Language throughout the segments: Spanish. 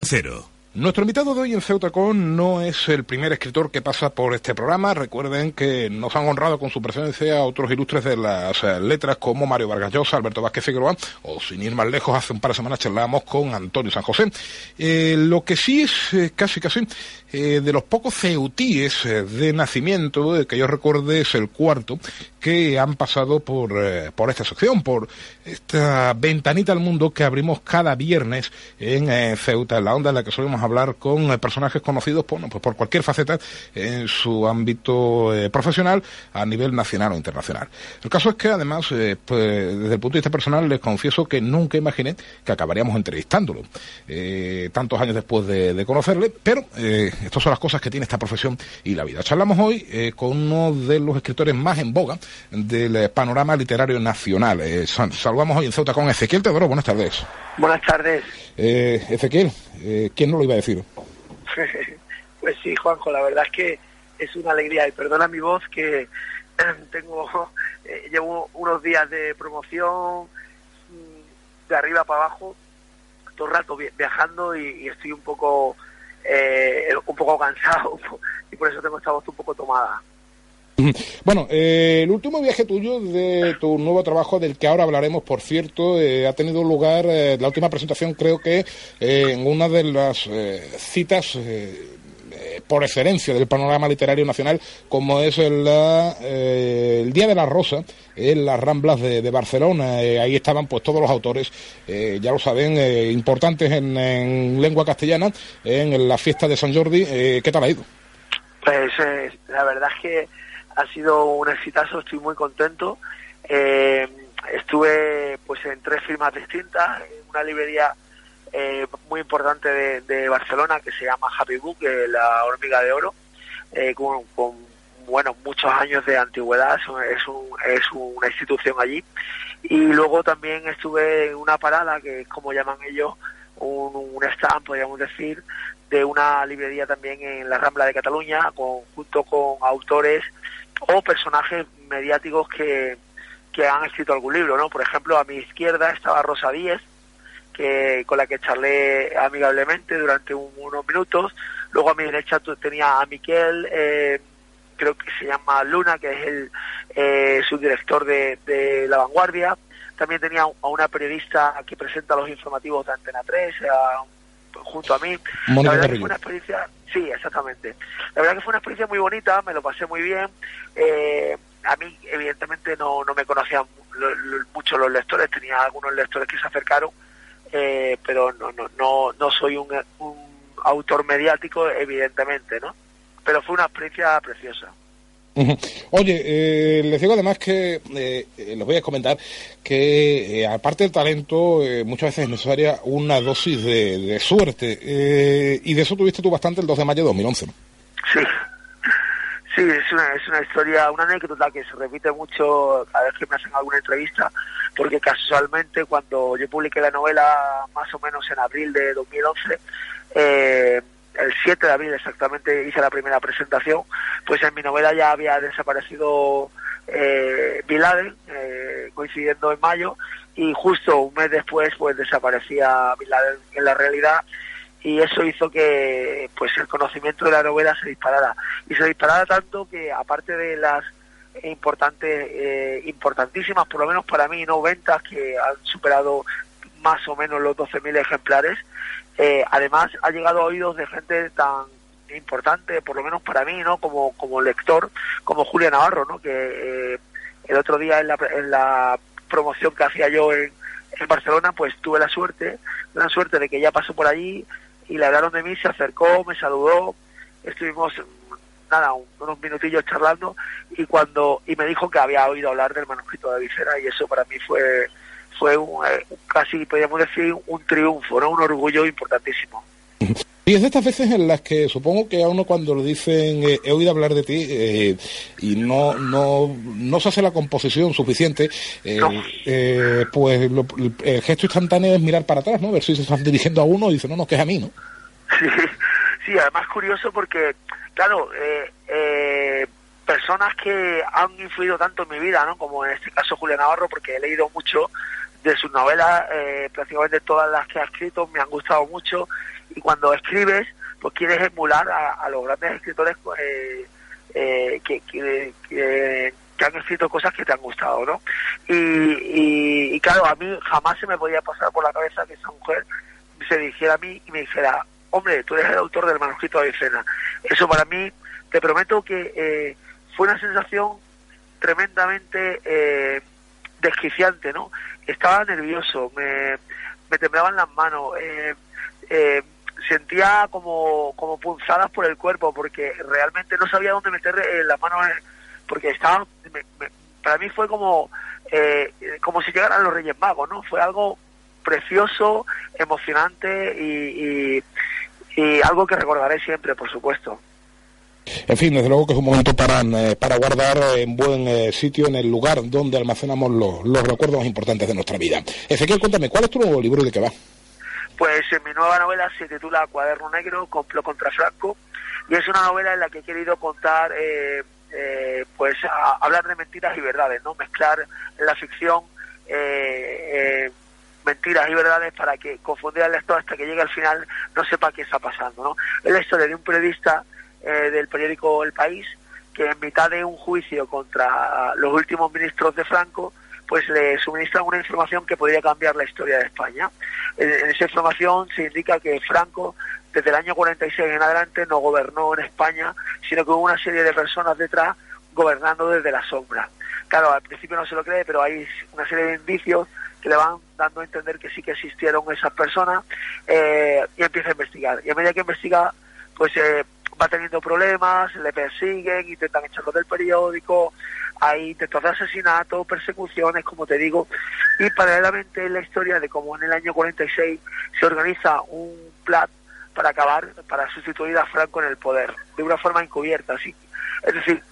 Cero. Nuestro invitado de hoy en Ceutacón no es el primer escritor que pasa por este programa. Recuerden que nos han honrado con su presencia otros ilustres de las eh, letras como Mario Vargas Llosa, Alberto Vázquez Figueroa, o sin ir más lejos, hace un par de semanas charlábamos con Antonio San José. Eh, lo que sí es eh, casi casi eh, de los pocos ceutíes eh, de nacimiento, eh, que yo recuerde es el cuarto, que han pasado por, por esta sección, por esta ventanita al mundo que abrimos cada viernes en Ceuta, en la onda en la que solemos hablar con personajes conocidos por, pues por cualquier faceta en su ámbito profesional a nivel nacional o internacional. El caso es que además, pues, desde el punto de vista personal, les confieso que nunca imaginé que acabaríamos entrevistándolo, tantos años después de, de conocerle, pero estas son las cosas que tiene esta profesión y la vida. Charlamos hoy eh, con uno de los escritores más en boga del eh, panorama literario nacional. Eh, saludamos hoy en Ceuta con Ezequiel Teodoro. Buenas tardes. Buenas tardes. Eh, Ezequiel, ¿quién no lo iba a decir? pues sí, Juanjo, la verdad es que es una alegría y perdona mi voz que tengo llevo unos días de promoción mm, de arriba para abajo todo el rato viajando y estoy un poco eh, un poco cansado y por eso tengo esta voz un poco tomada. Bueno, eh, el último viaje tuyo de tu nuevo trabajo, del que ahora hablaremos, por cierto, eh, ha tenido lugar, eh, la última presentación creo que en una de las citas por excelencia del panorama literario nacional, como es el, el Día de la Rosa, en las Ramblas de, Barcelona. ahí estaban pues todos los autores, ya lo saben, importantes en, en, lengua castellana, en la fiesta de San Jordi. ¿Qué tal ha ido? Pues la verdad es que ha sido un exitazo, estoy muy contento. Eh, estuve pues en tres firmas distintas, en una librería eh, muy importante de, Barcelona que se llama Happy Book, la hormiga de oro, eh, con, bueno muchos años de antigüedad, es, un, es una institución allí. Y luego también estuve en una parada, que es como llaman ellos, un, un stand, podríamos decir, de una librería también en la Rambla de Cataluña, con, junto con autores o personajes mediáticos que, que han escrito algún libro, ¿no? Por ejemplo, a mi izquierda estaba Rosa Díez, que, con la que charlé amigablemente durante unos minutos. Luego a mi derecha tenía a Miquel, eh, creo que se llama Luna, que es el eh, subdirector de, de La Vanguardia. También tenía a una periodista que presenta los informativos de Antena 3, junto a mí. la verdad que fue una experiencia, sí, exactamente. La verdad que fue una experiencia muy bonita, me lo pasé muy bien. Eh, a mí, evidentemente, no, no me conocían mucho los lectores, tenía algunos lectores que se acercaron, eh, pero no, no, no, no soy un, un autor mediático, evidentemente, ¿no? Pero fue una experiencia preciosa. Oye, eh, les digo además que, eh, eh, les voy a comentar que aparte del talento, muchas veces es necesaria una dosis de, suerte. y de eso tuviste tú bastante el 2 de mayo de 2011. Sí, sí, es una, es una historia, una anécdota que se repite mucho cada vez que me hacen alguna entrevista, porque casualmente cuando yo publiqué la novela más o menos en abril de 2011, eh, el 7 de abril exactamente hice la primera presentación, pues en mi novela ya había desaparecido eh, Bin Laden, eh, coincidiendo en mayo, y justo un mes después pues desaparecía Bin Laden en la realidad y eso hizo que pues el conocimiento de la novela se disparara y se disparara tanto que aparte de las importantes eh, importantísimas por lo menos para mí no ventas que han superado más o menos los 12.000 ejemplares eh, además ha llegado a oídos de gente tan importante, por lo menos para mí, ¿no? Como, como lector, como Julia Navarro, ¿no? Que eh, el otro día en la, en la promoción que hacía yo en, en Barcelona, pues tuve la suerte, la suerte de que ella pasó por allí y le hablaron de mí, se acercó, me saludó, estuvimos nada, unos minutillos charlando y cuando y me dijo que había oído hablar del manuscrito de Vicera y eso para mí fue fue un, eh, casi podríamos decir un triunfo, ¿no? un orgullo importantísimo. Y es de estas veces en las que supongo que a uno cuando le dicen eh, he oído hablar de ti eh, y no, no, no se hace la composición suficiente, eh, pues el gesto instantáneo es mirar para atrás, ¿no? Ver si se están dirigiendo a uno y dicen, no, no, que es a mí, ¿no? Sí, sí además curioso porque, claro, personas que han influido tanto en mi vida, ¿no? Como en este caso Julián Navarro, porque he leído mucho de sus novelas, prácticamente todas las que ha escrito me han gustado mucho y cuando escribes, pues quieres emular a, los grandes escritores eh, eh, que, que, han escrito cosas que te han gustado, ¿no? Y, y, claro, a mí jamás se me podía pasar por la cabeza que esa mujer se dirigiera a mí y me dijera, hombre, tú eres el autor del manuscrito de Avicena. Eso para mí, te prometo que eh, fue una sensación tremendamente desquiciante, ¿no? Estaba nervioso, me, me temblaban las manos, eh, eh, sentía como, como punzadas por el cuerpo porque realmente no sabía dónde meter eh, las manos porque estaba para mí fue como eh, como si llegaran los Reyes Magos no fue algo precioso emocionante y, y, algo que recordaré siempre por supuesto en fin, desde luego que es un momento para, eh, para guardar en buen sitio, en el lugar donde almacenamos los, los recuerdos más importantes de nuestra vida. Ezequiel, cuéntame, ¿cuál es tu nuevo libro y de qué va? Pues en mi nueva novela se titula Cuaderno Negro, Complot contra Franco, y es una novela en la que he querido contar, eh, eh, pues hablar de mentiras y verdades, ¿no? Mezclar la ficción eh, mentiras y verdades para que confundir al lector hasta que llegue al final no sepa qué está pasando, ¿no? Es la historia de un periodista del periódico El País que en mitad de un juicio contra los últimos ministros de Franco pues le suministran una información que podría cambiar la historia de España. En, esa información se indica que Franco desde el año 46 en adelante no gobernó en España, sino que hubo una serie de personas detrás gobernando desde la sombra. Claro, al principio no se lo cree, pero hay una serie de indicios que le van dando a entender que sí que existieron esas personas eh, y empieza a investigar. Y a medida que investiga, pues eh, va teniendo problemas, le persiguen, intentan echarlo del periódico, hay intentos de asesinato, persecuciones, como te digo, y paralelamente la historia de cómo en el año 46 se organiza un plan para acabar, para sustituir a Franco en el poder, de una forma encubierta, así, es decir,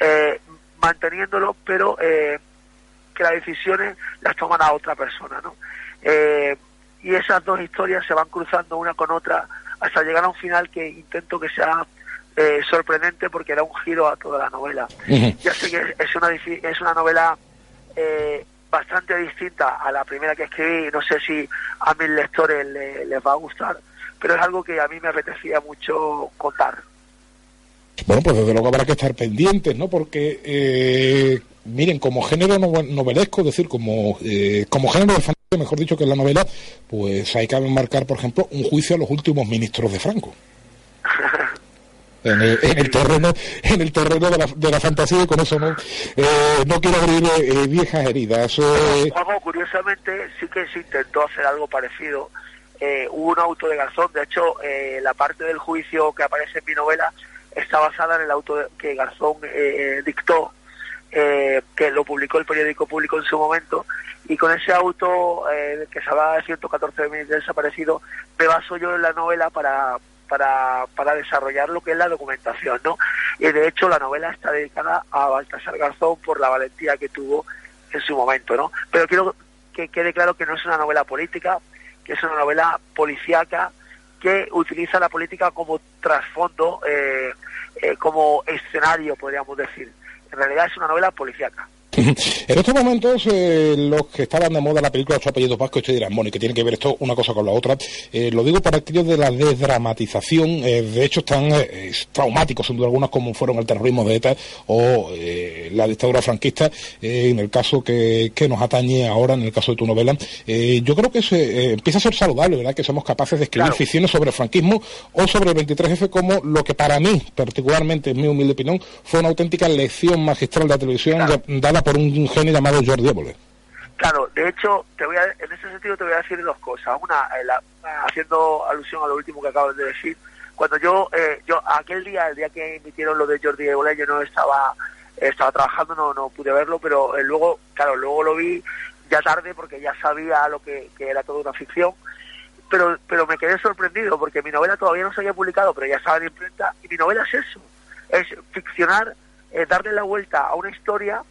eh, manteniéndolo, pero eh, que las decisiones las toman a otra persona, ¿no? Eh, y esas dos historias se van cruzando una con otra hasta llegar a un final que intento que sea eh, sorprendente porque da un giro a toda la novela. Ya sé que es una, es una novela eh, bastante distinta a la primera que escribí, no sé si a mis lectores les va a gustar, pero es algo que a mí me apetecía mucho contar. Bueno, pues desde luego habrá que estar pendientes, ¿no? Porque, eh, miren, como género novelesco, es decir, como, como género de fantasía, mejor dicho que en la novela, pues hay que marcar, por ejemplo, un juicio a los últimos ministros de Franco. en el, terreno en el terreno de la, de la fantasía y con eso no eh, no quiero abrir eh, viejas heridas eh. curiosamente sí que se intentó hacer algo parecido hubo un auto de Garzón de hecho la parte del juicio que aparece en mi novela está basada en el auto que Garzón dictó que lo publicó el periódico público en su momento y con ese auto que se habla de 114 mil desaparecidos me baso yo en la novela para para, para desarrollar lo que es la documentación, ¿no? Y de hecho la novela está dedicada a Baltasar Garzón por la valentía que tuvo en su momento, ¿no? Pero quiero que quede claro que no es una novela política, que es una novela policíaca que utiliza la política como trasfondo, eh, eh, como escenario, podríamos decir. En realidad es una novela policíaca. En estos momentos, eh, los que estaban de moda la película Ocho apellidos vascos, ustedes dirán, bueno, que tiene que ver esto una cosa con la otra. Eh, lo digo para aquellos de la desdramatización, eh, de hecho están traumáticos, sin duda alguna, como fueron el terrorismo de ETA o la dictadura franquista, en el caso que, que, nos atañe ahora, en el caso de tu novela. yo creo que se, empieza a ser saludable, ¿verdad?, que somos capaces de escribir ficciones sobre el franquismo o sobre el 23F como lo que para mí, particularmente, en mi humilde opinión, fue una auténtica lección magistral de la televisión dada por un genio llamado Jordi Évole. Claro, de hecho, te voy a, en ese sentido te voy a decir dos cosas. Una, eh, haciendo alusión a lo último que acabas de decir, cuando yo, eh, yo aquel día, el día que emitieron lo de Jordi Évole, yo no estaba estaba trabajando, no, no pude verlo, pero eh, luego, claro, luego lo vi ya tarde porque ya sabía lo que, que era toda una ficción pero, pero me quedé sorprendido porque mi novela todavía no se había publicado, pero ya estaba en imprenta, y mi novela es eso, es ficcionar, eh, darle la vuelta a una historia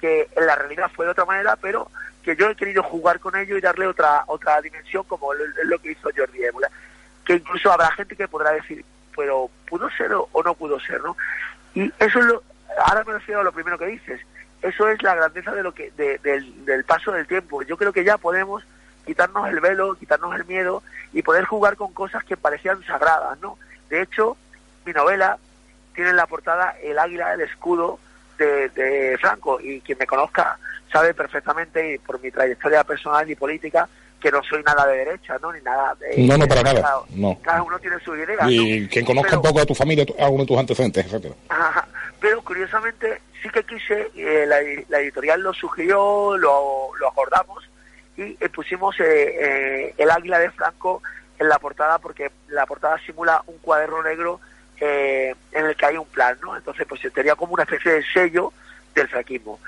que, en la realidad fue de otra manera, pero que yo he querido jugar con ello y darle otra otra dimensión como es lo que hizo Jordi Évora. Que incluso habrá gente que podrá decir, pero pudo ser o, no pudo ser, ¿no? Y eso es lo, ahora me refiero a lo primero que dices, eso es la grandeza de lo que del, del paso del tiempo. Yo creo que ya podemos quitarnos el velo, quitarnos el miedo y poder jugar con cosas que parecían sagradas, ¿no? De hecho, mi novela tiene en la portada el águila, el escudo de, de Franco y quien me conozca sabe perfectamente y por mi trayectoria personal y política que no soy nada de derecha, ¿no? Ni nada de... No, no, para nada, no. Cada uno tiene su idea, Y quien conozca un poco a tu familia, a uno de tus antecedentes, etcétera. pero curiosamente sí que quise, eh, la, editorial lo sugirió, lo, lo acordamos y eh, pusimos eh, el águila de Franco en la portada porque la portada simula un cuaderno negro en el que hay un plan, ¿no? Entonces pues sería como una especie de sello del franquismo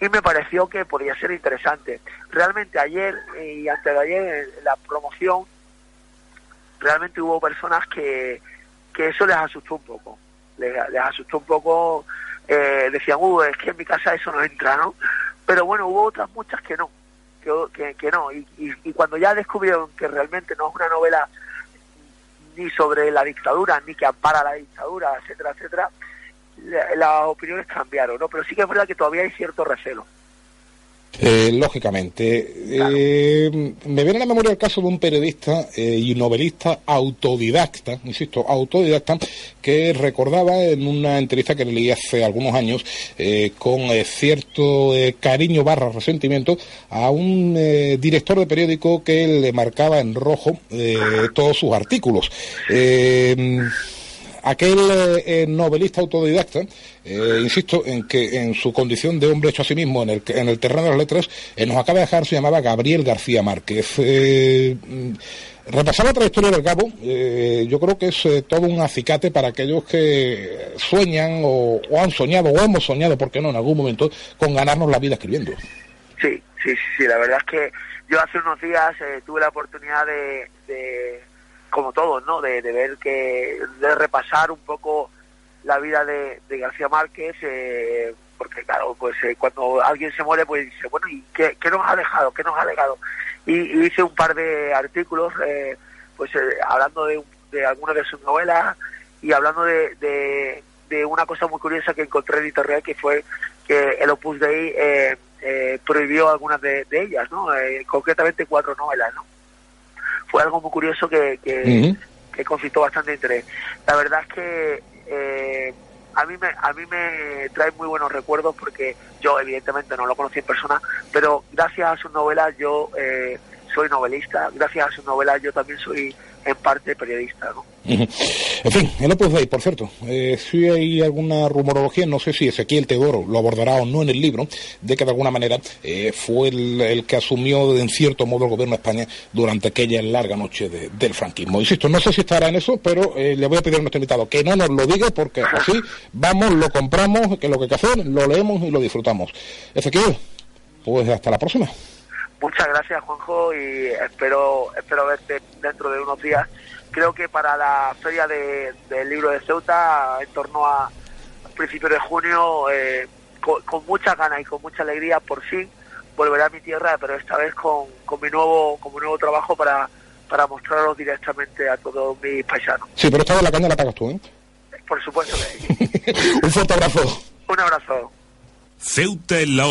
y me pareció que podía ser interesante. Realmente ayer y antes de ayer en la promoción realmente hubo personas que, que eso les asustó un poco, les, asustó un poco, eh, decían, uh, es que en mi casa eso no entra, ¿no? Pero bueno, hubo otras muchas que no, que, que, no, y, y, cuando ya descubrieron que realmente no es una novela ni sobre la dictadura, ni que ampara la dictadura, etcétera, etcétera, las opiniones cambiaron, ¿no? Pero sí que es verdad que todavía hay cierto recelo. Eh, lógicamente. Eh, me viene a la memoria el caso de un periodista eh, y novelista autodidacta, insisto, autodidacta, que recordaba en una entrevista que le leí hace algunos años con cierto cariño barra resentimiento a un director de periódico que le marcaba en rojo todos sus artículos aquel eh, eh, novelista autodidacta, eh, insisto en que en su condición de hombre hecho a sí mismo en el, en el terreno de las letras, nos acaba de dejar, se llamaba Gabriel García Márquez. Mm, repasar la trayectoria del Gabo, yo creo que es todo un acicate para aquellos que sueñan o, han soñado o hemos soñado, ¿por qué no?, en algún momento, con ganarnos la vida escribiendo. Sí, sí, sí, la verdad es que yo hace unos días tuve la oportunidad de como todos, ¿no? De, ver que, de repasar un poco la vida de, García Márquez, eh, porque claro, pues eh, cuando alguien se muere, pues dice, bueno, ¿y qué, nos ha dejado? ¿Qué nos ha legado? Y, hice un par de artículos, eh, pues hablando de, de algunas de sus novelas y hablando de, de, una cosa muy curiosa que encontré en internet, que fue que el Opus Dei prohibió algunas de, ellas, ¿no? concretamente cuatro novelas, ¿no? Fue algo muy curioso que, que, bastante interés. La verdad es que eh, a mí me a mí me trae muy buenos recuerdos porque yo evidentemente no lo conocí en persona, pero gracias a sus novelas yo eh, soy novelista, gracias a sus novelas yo también soy en parte periodista, ¿no? En fin, el Opus Dei, por cierto, eh, si hay alguna rumorología, no sé si Ezequiel Teodoro lo abordará o no en el libro, de que de alguna manera eh, fue el, que asumió en cierto modo el gobierno de España durante aquella larga noche del franquismo. Insisto, no sé si estará en eso, pero eh, le voy a pedir a nuestro invitado que no nos lo diga porque así vamos, lo compramos, que lo que hay que hacer, lo leemos y lo disfrutamos. Ezequiel, pues hasta la próxima. Muchas gracias, Juanjo, y espero, espero verte dentro de unos días. Creo que para la feria del libro de Ceuta, en torno a principios de junio, eh, con, mucha gana y con mucha alegría, por fin volveré a mi tierra, pero esta vez con, con mi nuevo con mi nuevo trabajo para, para mostrarlo directamente a todos mis paisanos. Sí, pero esta vez la caña la pagas tú, ¿eh? Por supuesto Un fuerte abrazo. Un abrazo. Ceuta en la